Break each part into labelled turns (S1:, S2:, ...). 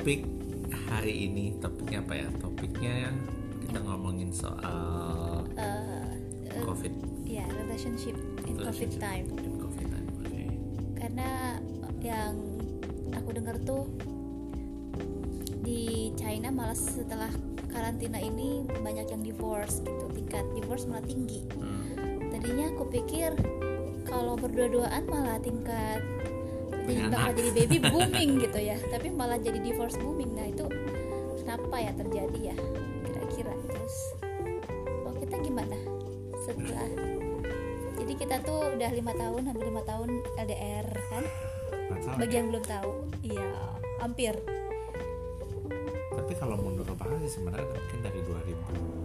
S1: Topik hari ini topiknya apa ya? Topiknya kita ngomongin soal
S2: Eh, eh,
S1: COVID.
S2: ya, relationship in COVID
S1: Relationship
S2: time.
S1: in COVID time. Oke.
S2: Karena yang aku dengar tuh di China malah setelah karantina ini banyak yang divorce gitu, tingkat divorce malah tinggi.
S1: Hmm.
S2: Tadinya aku pikir kalau berdua-duaan malah tingkat
S1: Punya anak.
S2: jadi baby booming gitu ya, tapi malah jadi divorce booming. Nah itu kenapa ya terjadi ya? Kira-kira terus kalau kita gimana setelah jadi kita tuh udah lima tahun hampir lima tahun LDR kan? Bagi
S1: ya.
S2: yang belum tahu, iya hampir.
S1: Tapi kalau mundur ke belakang sih sebenarnya mungkin dari 2013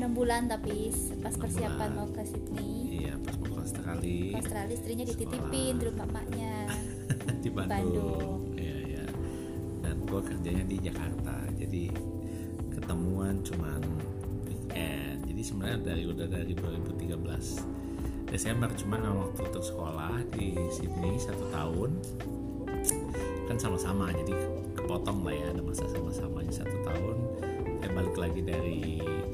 S2: enam bulan tapi pas persiapan mau ke Sydney,
S1: Iya pas mau ke Australia
S2: ke Australia istrinya dititipin di rumah maknya.
S1: di Bandung.
S2: Bandung.
S1: Iya iya. Dan gue kerjanya di Jakarta, jadi ketemuan cuman weekend. Jadi sebenarnya dari udah dari 2013 Desember cuman waktu untuk sekolah di Sydney satu tahun kan sama-sama jadi kepotong lah ya ada masa sama-samanya satu tahun saya balik lagi dari eh,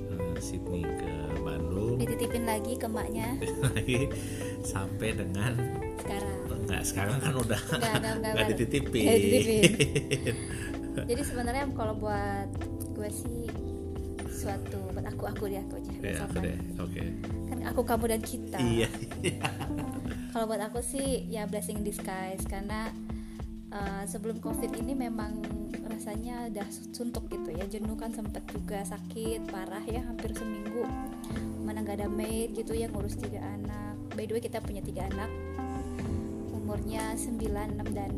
S2: Dititipin lagi ke maknya
S1: lagi sampai dengan
S2: sekarang.
S1: enggak sekarang kan udah
S2: Nggak, nggak, nggak,
S1: nggak
S2: nggak.
S1: dititipin,
S2: dititipin. Jadi sebenarnya kalau buat gue sih suatu buat aku aku dia aku aja.
S1: ya aku deh oke
S2: Kan aku kamu dan kita.
S1: iya
S2: Kalau buat aku sih ya blessing in disguise karena uh, sebelum covid ini memang rasanya udah suntuk gitu ya jenuh kan sempet juga sakit parah ya hampir seminggu. Mana nggak ada maid gitu ya ngurus tiga anak. By the way kita punya tiga anak. Umurnya 9, 6 dan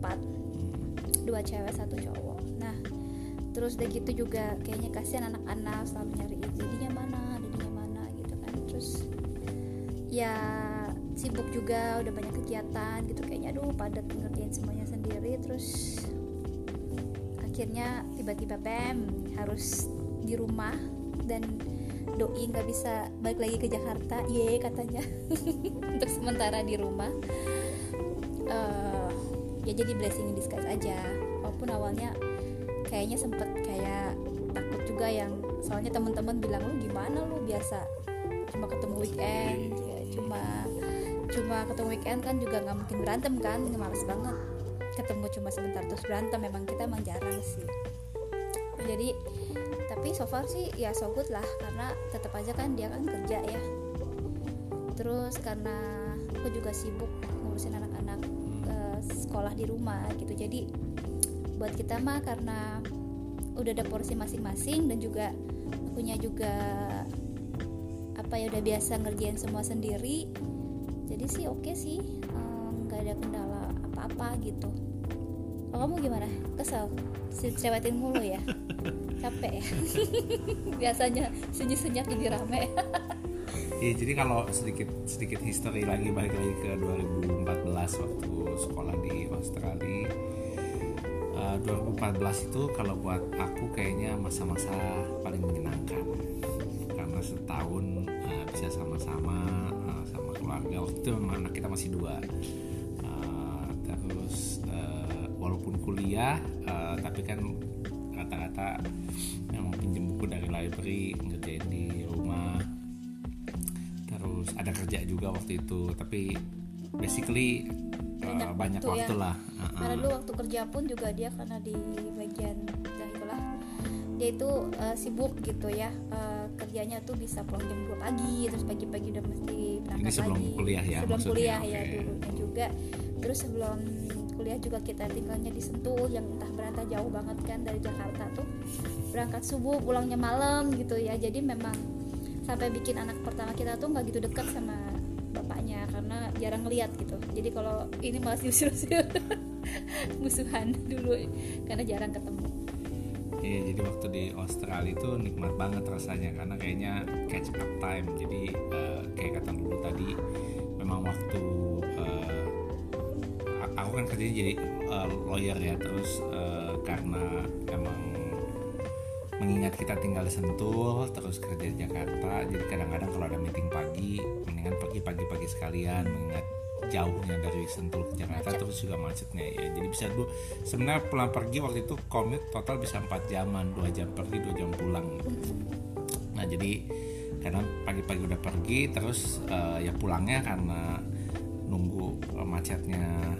S2: 4 dua cewek satu cowok. Nah terus udah gitu juga kayaknya kasihan anak-anak selalu nyari jadinya mana jadinya mana gitu kan. Terus ya sibuk juga udah banyak kegiatan gitu. Kayaknya aduh padat ngerjain semuanya sendiri. Terus akhirnya tiba-tiba bam harus di rumah dan doi nggak bisa balik lagi ke Jakarta. Ye katanya. Untuk sementara di rumah. Eh, ya jadi blessing in disguise aja. Walaupun awalnya kayaknya sempet kayak takut juga yang soalnya teman-teman bilang lu gimana lu? Biasa cuma ketemu weekend. Ya, cuma cuma ketemu weekend kan juga nggak mungkin berantem kan? Males banget ketemu cuma sebentar terus berantem memang kita emang jarang sih. Jadi tapi so far sih ya so good lah karena tetap aja kan dia kan kerja ya. Terus karena aku juga sibuk ngurusin anak-anak eh, sekolah di rumah gitu. Jadi buat kita mah karena udah ada porsi masing-masing dan juga akunya juga apa ya udah biasa ngerjain semua sendiri. Jadi sih oke sih eh, nggak ada kendala apa-apa gitu kalau kamu gimana kesel cewetin mulu ya capek ya biasanya sunyi senyap jadi rame
S1: Iya, jadi kalau sedikit sedikit history lagi balik lagi ke 2014 waktu sekolah di Australia. Eh, 2014 itu kalau buat aku kayaknya masa-masa paling menyenangkan karena setahun eh, bisa sama-sama eh, sama keluarga. Waktu itu memang anak kita masih dua. Eh, terus walaupun kuliah, eh, tapi kan kata-kata memang pinjem buku dari library ngerjain di rumah. Terus ada kerja juga waktu itu tapi basically uh,
S2: Banyak
S1: banyak,
S2: waktu
S1: waktu,
S2: ya.
S1: lah.
S2: Karena dulu waktu kerja pun juga dia karena di bagian ya itulah. Dia itu eh, sibuk gitu ya Eh, kerjanya tuh bisa pulang jam 2 pagi terus pagi-pagi udah mesti berangkat
S1: Ini sebelum
S2: lagi.
S1: kuliah ya,
S2: sebelum
S1: maksudnya,
S2: kuliah ya
S1: oke.
S2: dulunya juga. Terus sebelum kuliah juga kita tinggalnya di Sentul yang entah berantah jauh banget kan dari Jakarta tuh. Berangkat subuh pulangnya malam gitu ya. Jadi memang sampai bikin anak pertama kita tuh nggak gitu dekat sama bapaknya karena jarang ngeliat gitu. Jadi kalau ini malah diusir-usir musuhan dulu karena jarang ketemu.
S1: Iya, jadi waktu di Australia itu nikmat banget rasanya karena kayaknya catch up time. Jadi eh, kayak kata dulu tadi, memang waktu aku kan kerjanya jadi uh, lawyer ya. Terus uh, karena emang mengingat kita tinggal di Sentul terus kerja di Jakarta jadi kadang-kadang kalau ada meeting pagi mendingan pergi pagi-pagi sekalian mengingat jauhnya dari Sentul ke Jakarta
S2: Macet.
S1: terus juga macetnya ya. Jadi bisa dua sebenarnya pulang pergi waktu itu komit total bisa 4 jaman dua jam pergi dua jam pulang. Nah jadi karena pagi-pagi udah pergi terus eh, ya pulangnya karena nunggu macetnya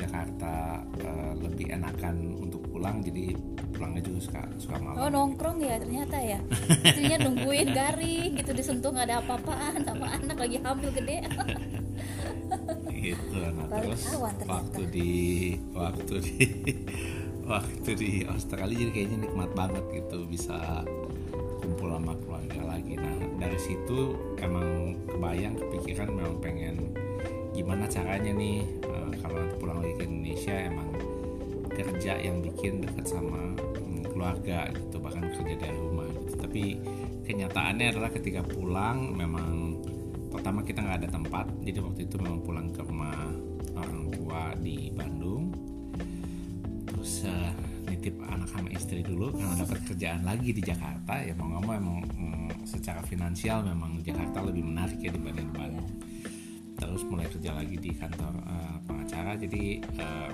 S1: Jakarta eh, lebih enakan untuk pulang jadi pulangnya juga suka suka malam.
S2: Oh nongkrong ya ternyata ya? Ternyata nungguin garing gitu disentuh nggak ada apa-apaan sama anak lagi hamil gede.
S1: Gitu nah
S2: Balik
S1: terus
S2: awan ternyata.
S1: waktu di waktu di waktu di Australia jadi kayaknya nikmat banget gitu bisa kumpul sama keluarga lagi. Nah dari situ emang kebayang kepikiran memang pengen gimana caranya nih kalau nanti pulang lagi ke Indonesia emang kerja yang bikin dekat sama mm, keluarga gitu bahkan kerja dari rumah gitu. Tapi kenyataannya adalah ketika pulang memang pertama kita nggak ada tempat jadi waktu itu memang pulang ke rumah orang tua di Bandung. Terus eh, nitip anak sama istri dulu karena dapat kerjaan lagi di Jakarta. Ya mau nggak mau emang mm, secara finansial memang Jakarta lebih menarik ya dibanding Bandung. Terus mulai kerja lagi di kantor eh, pengacara jadi eh,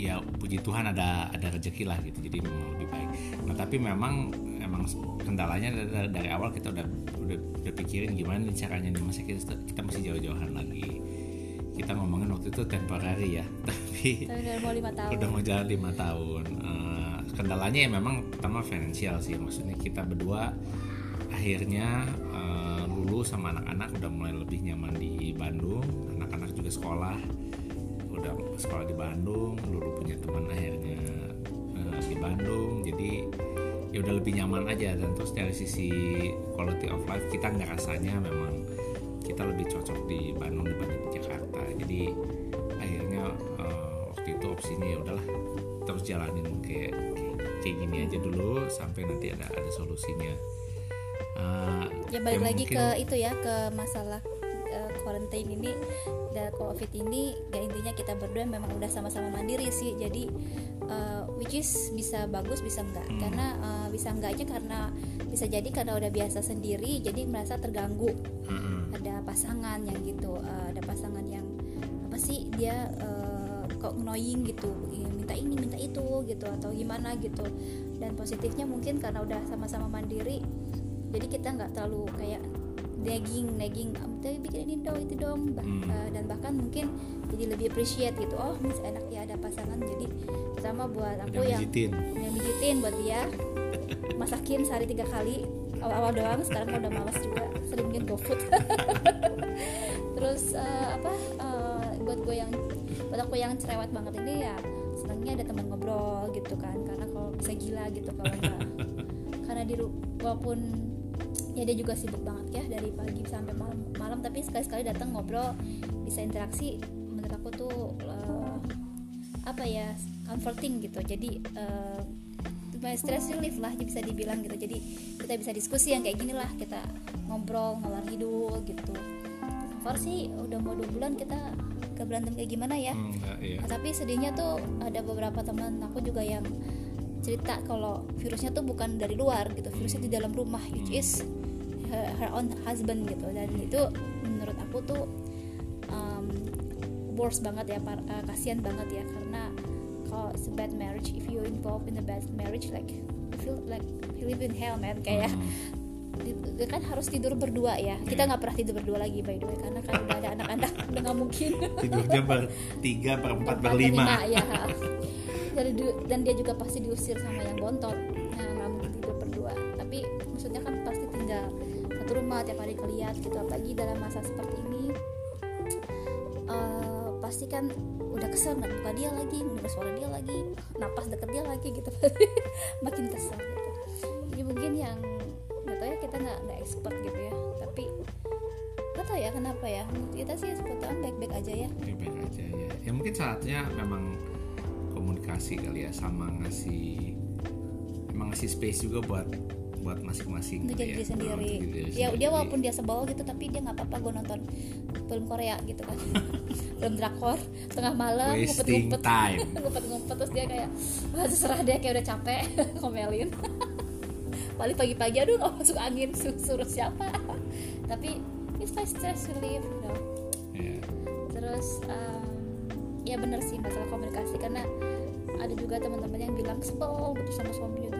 S1: ya puji Tuhan ada ada rezeki lah gitu jadi memang lebih baik. Nah tapi memang emang kendalanya dari, dari awal kita udah udah, udah pikirin gimana nih caranya nih masa kita kita masih jauh-jauhan lagi. Kita ngomongin waktu itu temporary ya tapi
S2: Tapi udah mau lima tahun.
S1: udah mau jalan lima tahun. Eh, kendalanya ya memang pertama finansial sih maksudnya kita berdua akhirnya eh, lulu sama anak-anak udah mulai lebih nyaman di Bandung juga sekolah udah sekolah di Bandung lulu punya teman akhirnya eh, di Bandung. Jadi ya udah lebih nyaman aja. Dan terus dari sisi quality of life kita nggak rasanya memang kita lebih cocok di Bandung dibanding di Jakarta. Jadi akhirnya eh, waktu itu opsinya ya udahlah terus jalanin kayak kayak gini aja dulu sampai nanti ada ada solusinya. Eh,
S2: ya balik lagi
S1: mungkin-
S2: ke itu ya ke masalah quarantine ini dan covid ini ya intinya kita berdua memang udah sama-sama mandiri sih jadi eh, which is bisa bagus bisa enggak
S1: Hmm.
S2: karena eh, bisa enggaknya karena bisa jadi karena udah biasa sendiri jadi merasa terganggu
S1: Mm-mm.
S2: ada pasangan yang gitu eh, ada pasangan yang apa sih dia eh, kok annoying gitu ya, minta ini minta itu gitu atau gimana gitu dan positifnya mungkin karena udah sama-sama mandiri jadi kita nggak terlalu kayak nagging nagging "Ah, tapi bikin ini dong itu dong Bah-
S1: Hmm.
S2: eh, dan bahkan mungkin jadi lebih appreciate gitu. Oh mis enak ya ada pasangan. Jadi sama buat aku yang
S1: mijitin.
S2: yang mijitin buat dia. Masakin sehari tiga kali awal-awal doang sekarang udah malas juga sering bikin GoFood terus eh, apa eh, buat gue yang buat aku yang cerewet banget ini ya senangnya ada teman ngobrol gitu kan. Karena kalau bisa gila gitu kalau karena di walaupun ya dia juga sibuk banget ya dari pagi sampai malam malam. Tapi sekali-sekali datang ngobrol bisa interaksi menurut aku tuh eh, apa ya comforting gitu. Jadi my stress relief lah bisa dibilang gitu. Jadi kita bisa diskusi yang kayak gini lah. Kita ngobrol ngalor ngidul gitu. So far sih udah mau dua bulan kita gak berantem kayak gimana ya.
S1: Hmm, enggak, iya.
S2: Nah, tapi sedihnya tuh ada beberapa teman aku juga yang cerita kalau virusnya tuh bukan dari luar gitu virusnya di dalam rumah which is her, her own husband gitu. Dan itu menurut aku tuh um, worse banget ya par, uh, kasihan banget ya. Karena kalau it's a bad marriage if you involved in a bad marriage like you feel like you live in hell man. Kayak di- kan harus tidur berdua ya. Kita nggak pernah tidur berdua lagi by the way. Karena kan udah ada anak-anak udah nggak mungkin.
S1: Tidurnya bertiga berempat
S2: Berempat,
S1: berlima.
S2: ya Dari dan dia juga pasti diusir sama yang bontot. Nah nggak mungkin tidur berdua. Tapi maksudnya kan pasti tinggal satu rumah tiap hari keliat gitu apalagi dalam masa seperti ini eh, pasti kan udah kesel nggak buka dia lagi mendengar suara dia lagi napas deket dia lagi gitu. Makin kesel gitu. Jadi mungkin yang nggak tahu ya kita nggak nggak expert gitu ya. Tapi nggak tahu ya kenapa ya. Kita sih sebetulnya baik-baik aja ya.
S1: Ya baik aja ya. Ya mungkin saatnya memang komunikasi kali ya sama ngasih emang ngasih space juga buat buat masing-masing
S2: untuk
S1: gitu
S2: jadi
S1: ya.
S2: diri sendiri.
S1: Diri
S2: Ya dia walaupun dia sebel gitu tapi dia nggak apa-apa gue nonton film Korea gitu kan. film drakor tengah malam ngumpet-ngumpet ngumpet-ngumpet terus dia kayak wah terserah dia kayak udah capek ngomelin. Paling pagi-pagi aduh nggak masuk angin su- suruh siapa. tapi it's like stress relief you know.
S1: Iya.
S2: Terus um, ya bener sih masalah komunikasi karena ada juga teman-teman yang bilang sebel gitu sama suaminya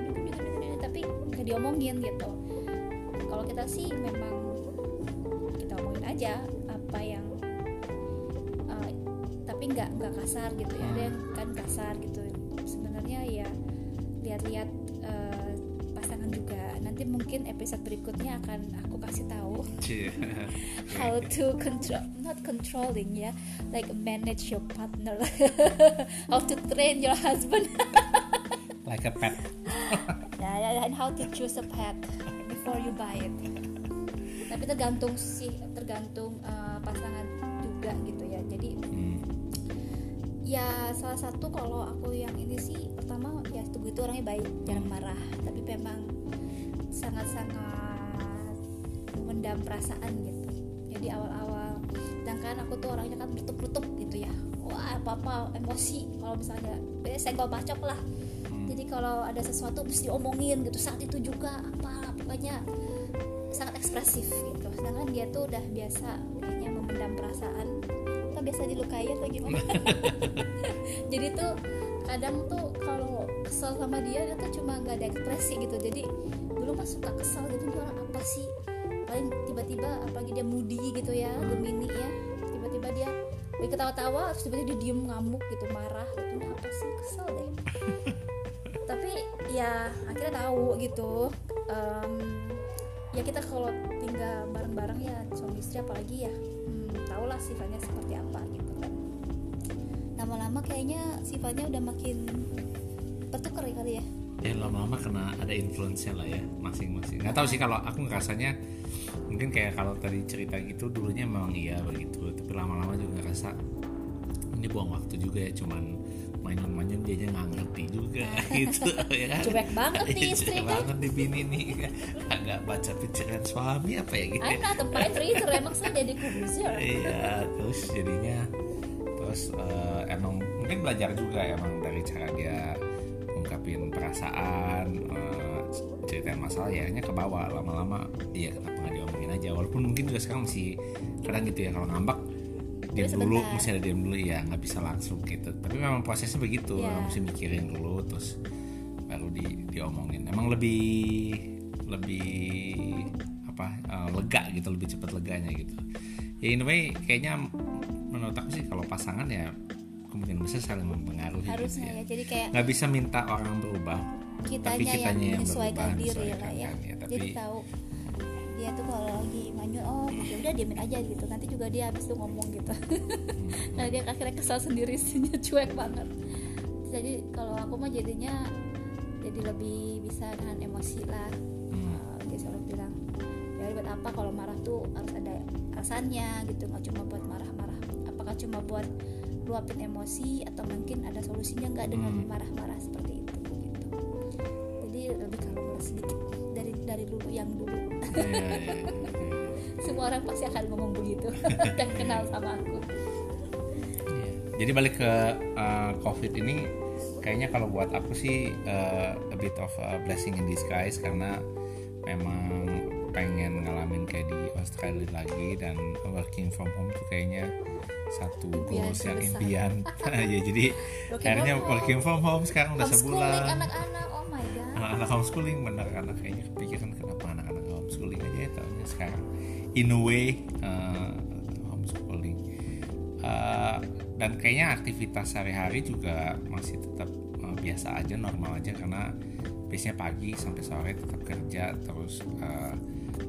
S2: diomongin gitu. Kalau kita sih memang kita omongin aja apa yang uh, tapi nggak nggak kasar gitu ya. Ada yang kan kasar gitu. Sebenarnya ya lihat-lihat uh, pasangan juga. Nanti mungkin episode berikutnya akan aku kasih tahu
S1: Cie.
S2: how to control not controlling ya like manage your partner. How to train your husband.
S1: Like a pet
S2: ya and how to choose a pet before you buy it. Tapi tergantung sih tergantung uh, pasangan juga gitu ya. Jadi
S1: Hmm.
S2: ya salah satu kalau aku yang ini sih pertama ya Tugu itu orangnya baik jarang marah. Tapi memang sangat-sangat mendam perasaan gitu. Jadi awal-awal sedangkan aku tuh orangnya kan bertup-tutup gitu ya. Wah apa-apa emosi. Kalau misalnya eh, senggol bacok lah kalau ada sesuatu mesti diomongin gitu. Saat itu juga apa pokoknya sangat ekspresif gitu. Sedangkan dia tuh udah biasa kayaknya memendam perasaan. Atau biasa dilukai atau gimana? Jadi tuh kadang tuh kalau kesel sama dia dia tuh cuma nggak ada ekspresi gitu. Jadi dulu mah suka kesel gitu dia orang apa sih? Paling tiba-tiba apalagi dia moody gitu ya gemini ya. Tiba-tiba dia ketawa-tawa terus tiba-tiba dia diem ngamuk gitu marah. Gitu apa sih? Kesel deh ya akhirnya tahu gitu. Em, ya kita kalau tinggal bareng-bareng ya suami istri apalagi ya hmm, tau lah sifatnya seperti apa gitu. Kan lama-lama kayaknya sifatnya udah makin bertukar ya kali ya.
S1: Ya lama-lama kena ada influence lah ya masing-masing. Nggak tahu sih kalau aku ngerasanya mungkin kayak kalau tadi cerita gitu dulunya memang iya begitu. Tapi lama-lama juga ngerasa ini buang waktu juga ya cuman manyun-manyun dia nggak ngerti juga gitu ya kan?
S2: Cuek banget nih istri
S1: cuek
S2: kan.
S1: banget nih bini nih agak baca pikiran suami apa ya gitu ya.
S2: not a bad reader emang saya jadi kubuser
S1: iya terus jadinya terus eh, emang mungkin belajar juga emang dari cara dia ungkapin perasaan eh, ceritain masalah ya akhirnya ke bawah. Lama-lama iya kenapa nggak diomongin aja? Walaupun mungkin juga sekarang masih kadang gitu ya kalau ngambak diam dulu mesti ada diam dulu ya nggak bisa langsung gitu. Tapi memang prosesnya begitu
S2: Iya.
S1: mesti mikirin dulu terus baru di diomongin. Emang lebih lebih apa eh, lega gitu lebih cepat leganya gitu. Ya in a way kayaknya menurut aku sih kalau pasangan ya kemungkinan besar saling mempengaruhi gitu
S2: harusnya ya. jadi kayak
S1: nggak bisa minta orang berubah tapi
S2: kitanya,
S1: kitanya
S2: yang
S1: yang
S2: menyesuaikan
S1: berubah,
S2: diri lah ya.
S1: kan, ya, tapi-
S2: jadi tahu dia tuh kalau lagi manyun oh ya udah diamin aja gitu. Nanti juga dia habis itu ngomong gitu. Nah dia akhirnya kesal sendiri sihnya cuek banget. Jadi kalau aku mah jadinya jadi lebih bisa nahan emosi lah.
S1: Hmm.
S2: Uh, dia selalu bilang ya buat apa kalau marah tuh harus ada alasannya gitu. Nggak cuma buat marah-marah. Apakah cuma buat luapin emosi atau mungkin ada solusinya nggak dengan
S1: Hmm.
S2: marah-marah seperti
S1: Iya, iya, iya,
S2: semua orang pasti akan ngomong begitu yang kenal sama aku.
S1: Jadi balik ke uh, COVID ini, kayaknya kalau buat aku sih uh, a bit of a blessing in disguise karena memang pengen ngalamin kayak di Australia lagi dan working from home tuh kayaknya satu
S2: Impian
S1: goals yang
S2: terbesar.
S1: impian. ya jadi
S2: Working
S1: akhirnya
S2: from
S1: working from home sekarang udah sebulan.
S2: anak-anak oh my god
S1: Anak-anak homeschooling bener karena kayaknya kepikiran in a way uh, homeschooling. Uh, dan kayaknya aktivitas sehari-hari juga masih tetap uh, biasa aja normal aja karena biasanya pagi sampai sore tetap kerja terus uh,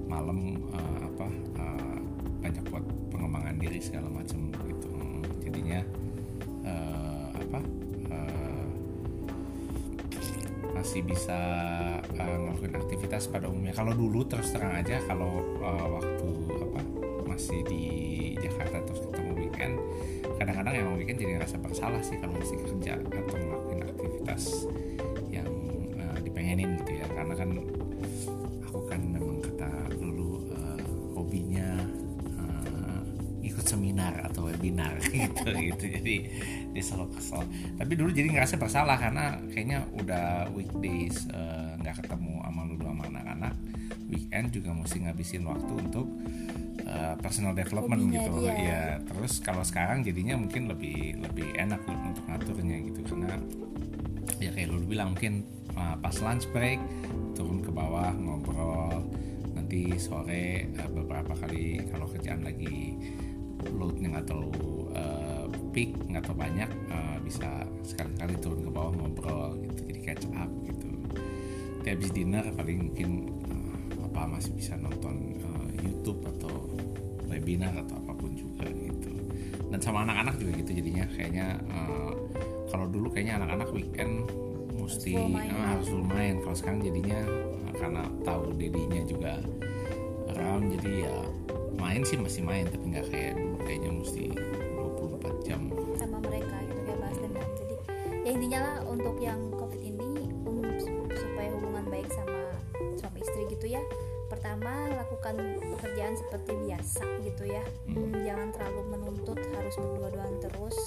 S1: malam uh, apa uh, banyak buat pengembangan diri segala macam gitu. Jadinya uh, apa uh, masih bisa uh, ngelakuin aktivitas pada umumnya. Kalau dulu terus terang aja kalau uh, waktu apa masih di Jakarta terus ketemu weekend kadang-kadang emang weekend jadi rasa bersalah sih kalau masih kerja atau ngelakuin aktivitas yang uh, dipengenin gitu ya. Karena kan aku kan memang kata dulu uh, hobinya uh, ikut seminar atau webinar gitu gitu. Jadi dia selalu kesel tapi dulu jadi ngerasa bersalah karena kayaknya udah weekdays eh, nggak uh, ketemu sama lu sama anak-anak. Weekend juga mesti ngabisin waktu untuk uh, personal development
S2: Hobinya
S1: gitu.
S2: dia.
S1: ya terus kalau sekarang jadinya mungkin lebih lebih enak untuk ngaturnya gitu. Karena ya kayak lu bilang mungkin uh, pas lunch break turun ke bawah ngobrol. Nanti sore uh, beberapa kali kalau kerjaan lagi loadnya nggak terlalu uh, peak nggak terlalu banyak uh, bisa sekali-kali turun ke bawah ngobrol gitu jadi catch up gitu. Nanti habis dinner paling mungkin uh, apa masih bisa nonton uh, YouTube atau webinar atau apa pun juga gitu. Dan sama anak-anak juga gitu jadinya kayaknya uh, kalau dulu kayaknya anak-anak weekend mesti uh, harus full main kalau sekarang jadinya uh, karena tahu dedinya juga around jadi ya main sih masih main tapi nggak kayak dulu. Kayaknya mesti 24 jam.
S2: Sama mereka gitu kayak balas dendam jadi ya intinya lah untuk yang covid ini um, supaya hubungan baik sama suami istri gitu ya. Pertama lakukan pekerjaan seperti biasa gitu ya. Hmm, jangan terlalu menuntut harus berdua-duaan terus.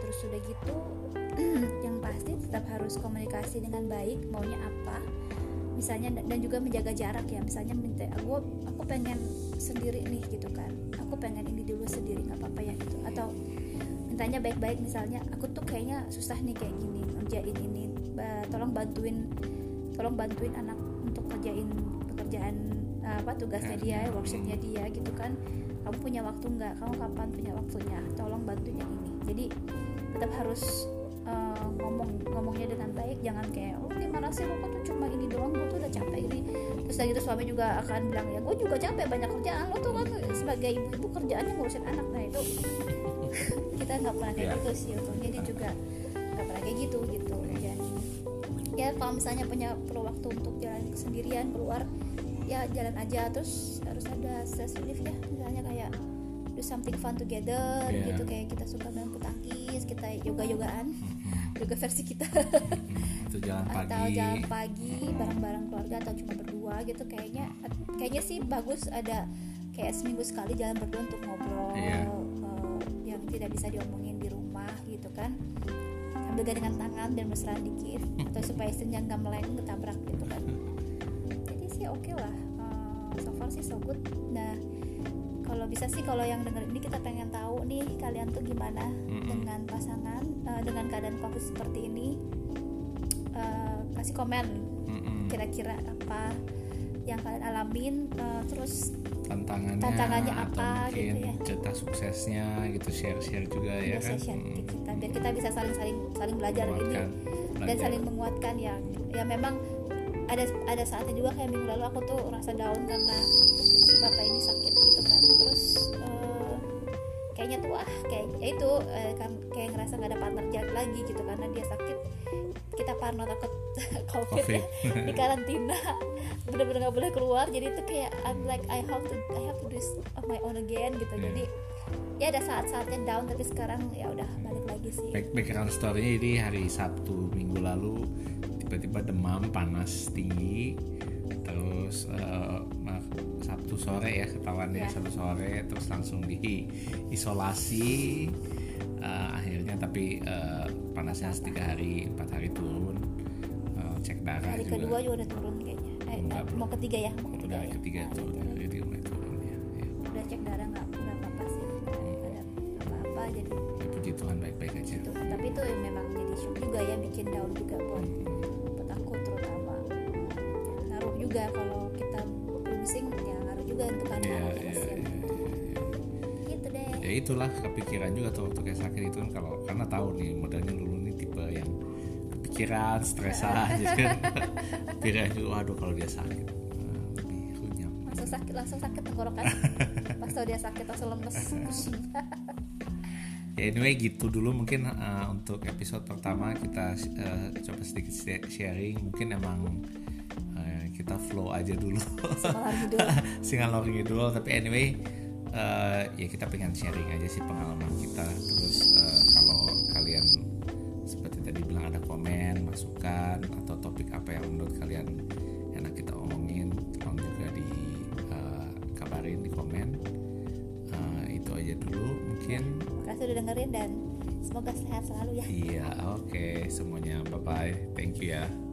S2: Terus sudah gitu yang pasti tetap harus komunikasi dengan baik maunya apa misalnya dan juga menjaga jarak ya. Misalnya minta aku aku pengen sendiri nih gitu kan. Aku pengen ini dulu sendiri nggak apa-apa ya gitu. Atau mintanya baik-baik misalnya aku tuh kayaknya susah nih kayak gini ngerjain ini tolong bantuin tolong bantuin anak untuk kerjain pekerjaan apa tugasnya dia workshopnya dia gitu kan. Kamu punya waktu nggak? Kamu kapan punya waktunya? Tolong bantuin yang ini. Jadi tetap harus uh, ngomong ngomongnya dengan baik jangan kayak oh gimana sih kok tuh cuma ini doang gue tuh udah capek ini. Terus lagi itu suami juga akan bilang ya gue juga capek banyak kerjaan lo tuh kan sebagai ibu-ibu kerjaannya ngurusin anak. Nah itu kita nggak pernah kayak
S1: Iya.
S2: gitu sih untungnya dia juga nggak pernah kayak gitu gitu. Dan ya kalau misalnya punya perlu waktu untuk jalan sendirian keluar ya jalan aja. Terus harus ada stress relief ya misalnya kayak do something fun together
S1: Iya.
S2: gitu kayak kita suka main bulu tangkis kita yoga yogaan yoga versi kita.
S1: Itu jalan
S2: atau
S1: pagi.
S2: jalan pagi bareng-bareng keluarga atau cuma berdua gitu kayaknya kayaknya sih bagus ada kayak seminggu sekali jalan berdua untuk ngobrol
S1: Iya.
S2: eh, yang tidak bisa diomongin di rumah gitu kan. Sambil gandengan tangan dan mesra dikit atau supaya istrinya nggak meleng ketabrak gitu kan. Jadi sih oke lah Eh, so far sih so good. Nah kalau bisa sih kalau yang denger ini kita pengen tahu nih kalian tuh gimana
S1: Mm-mm.
S2: dengan pasangan eh, dengan keadaan covid seperti ini Eh, kasih komen
S1: Mm-mm.
S2: kira-kira apa yang kalian alamin eh, terus
S1: tantangannya,
S2: Tantangannya apa gitu ya.
S1: cerita suksesnya gitu share share juga ya
S2: bisa
S1: kan
S2: share
S1: Mm.
S2: ke kita biar kita bisa saling saling saling belajar ini dan
S1: belajar.
S2: saling menguatkan ya ya memang ada ada saatnya juga kayak minggu lalu aku tuh rasa down karena bapak ini sakit kayaknya tuh ah kayak ya itu eh, kan kayak ngerasa nggak ada partner jalan lagi gitu karena dia sakit. Kita parno takut covid,
S1: Covid.
S2: ya, di karantina. Bener-bener nggak boleh keluar. Jadi itu kayak I'm like I have to I have to do this on my own again gitu.
S1: Iya.
S2: jadi ya ada saat-saatnya down tapi sekarang ya udah balik lagi sih.
S1: Back, background story-nya jadi hari Sabtu minggu lalu tiba-tiba demam panas tinggi terus eh, nah, Sabtu sore ya ketahuan ya
S2: Ya.
S1: Sabtu sore terus langsung di isolasi Eh, akhirnya tapi eh, panasnya tiga hari empat hari turun Eh, cek darah
S2: hari
S1: juga.
S2: kedua juga udah turun kayaknya. Eh,
S1: Enggak,
S2: eh,
S1: belum.
S2: mau ketiga ya? Mau ketiga
S1: udah
S2: ya?
S1: ketiga
S2: Nah,
S1: turun hari ketiga mulai turun ya, ya.
S2: udah cek darah nggak nggak apa-apa sih. Nggak ada apa-apa jadi
S1: Ya, puji Tuhan baik-baik aja.
S2: Itu tapi itu memang jadi shock juga ya bikin down juga buat buat juga kalau kita pusing ya ngaruh juga untuk
S1: ya,
S2: anak-anak
S1: ya,
S2: kasihan.
S1: ya,
S2: gitu deh.
S1: Ya itulah kepikiran juga tuh waktu kayak sakit itu kan kalau karena tahu nih modelnya dulu nih tipe yang kepikiran stres aja kan. Pikiran juga waduh kalau dia sakit eh, lebih runyam.
S2: Langsung sakit langsung sakit tenggorokan. Pas tau dia sakit langsung lemes.
S1: Ya anyway gitu dulu mungkin eh, untuk episode pertama kita eh, coba sedikit sharing. Mungkin emang kita flow aja dulu. Singalor ngidul tapi anyway eh, ya kita pengen sharing aja sih pengalaman kita. Terus eh, kalau kalian seperti tadi bilang ada komen masukan atau topik apa yang menurut kalian enak kita omongin tolong juga di eh, kabarin di komen. Eh, itu aja dulu mungkin.
S2: Makasih udah dengerin dan semoga sehat selalu ya.
S1: Iya oke. Semuanya bye bye thank you ya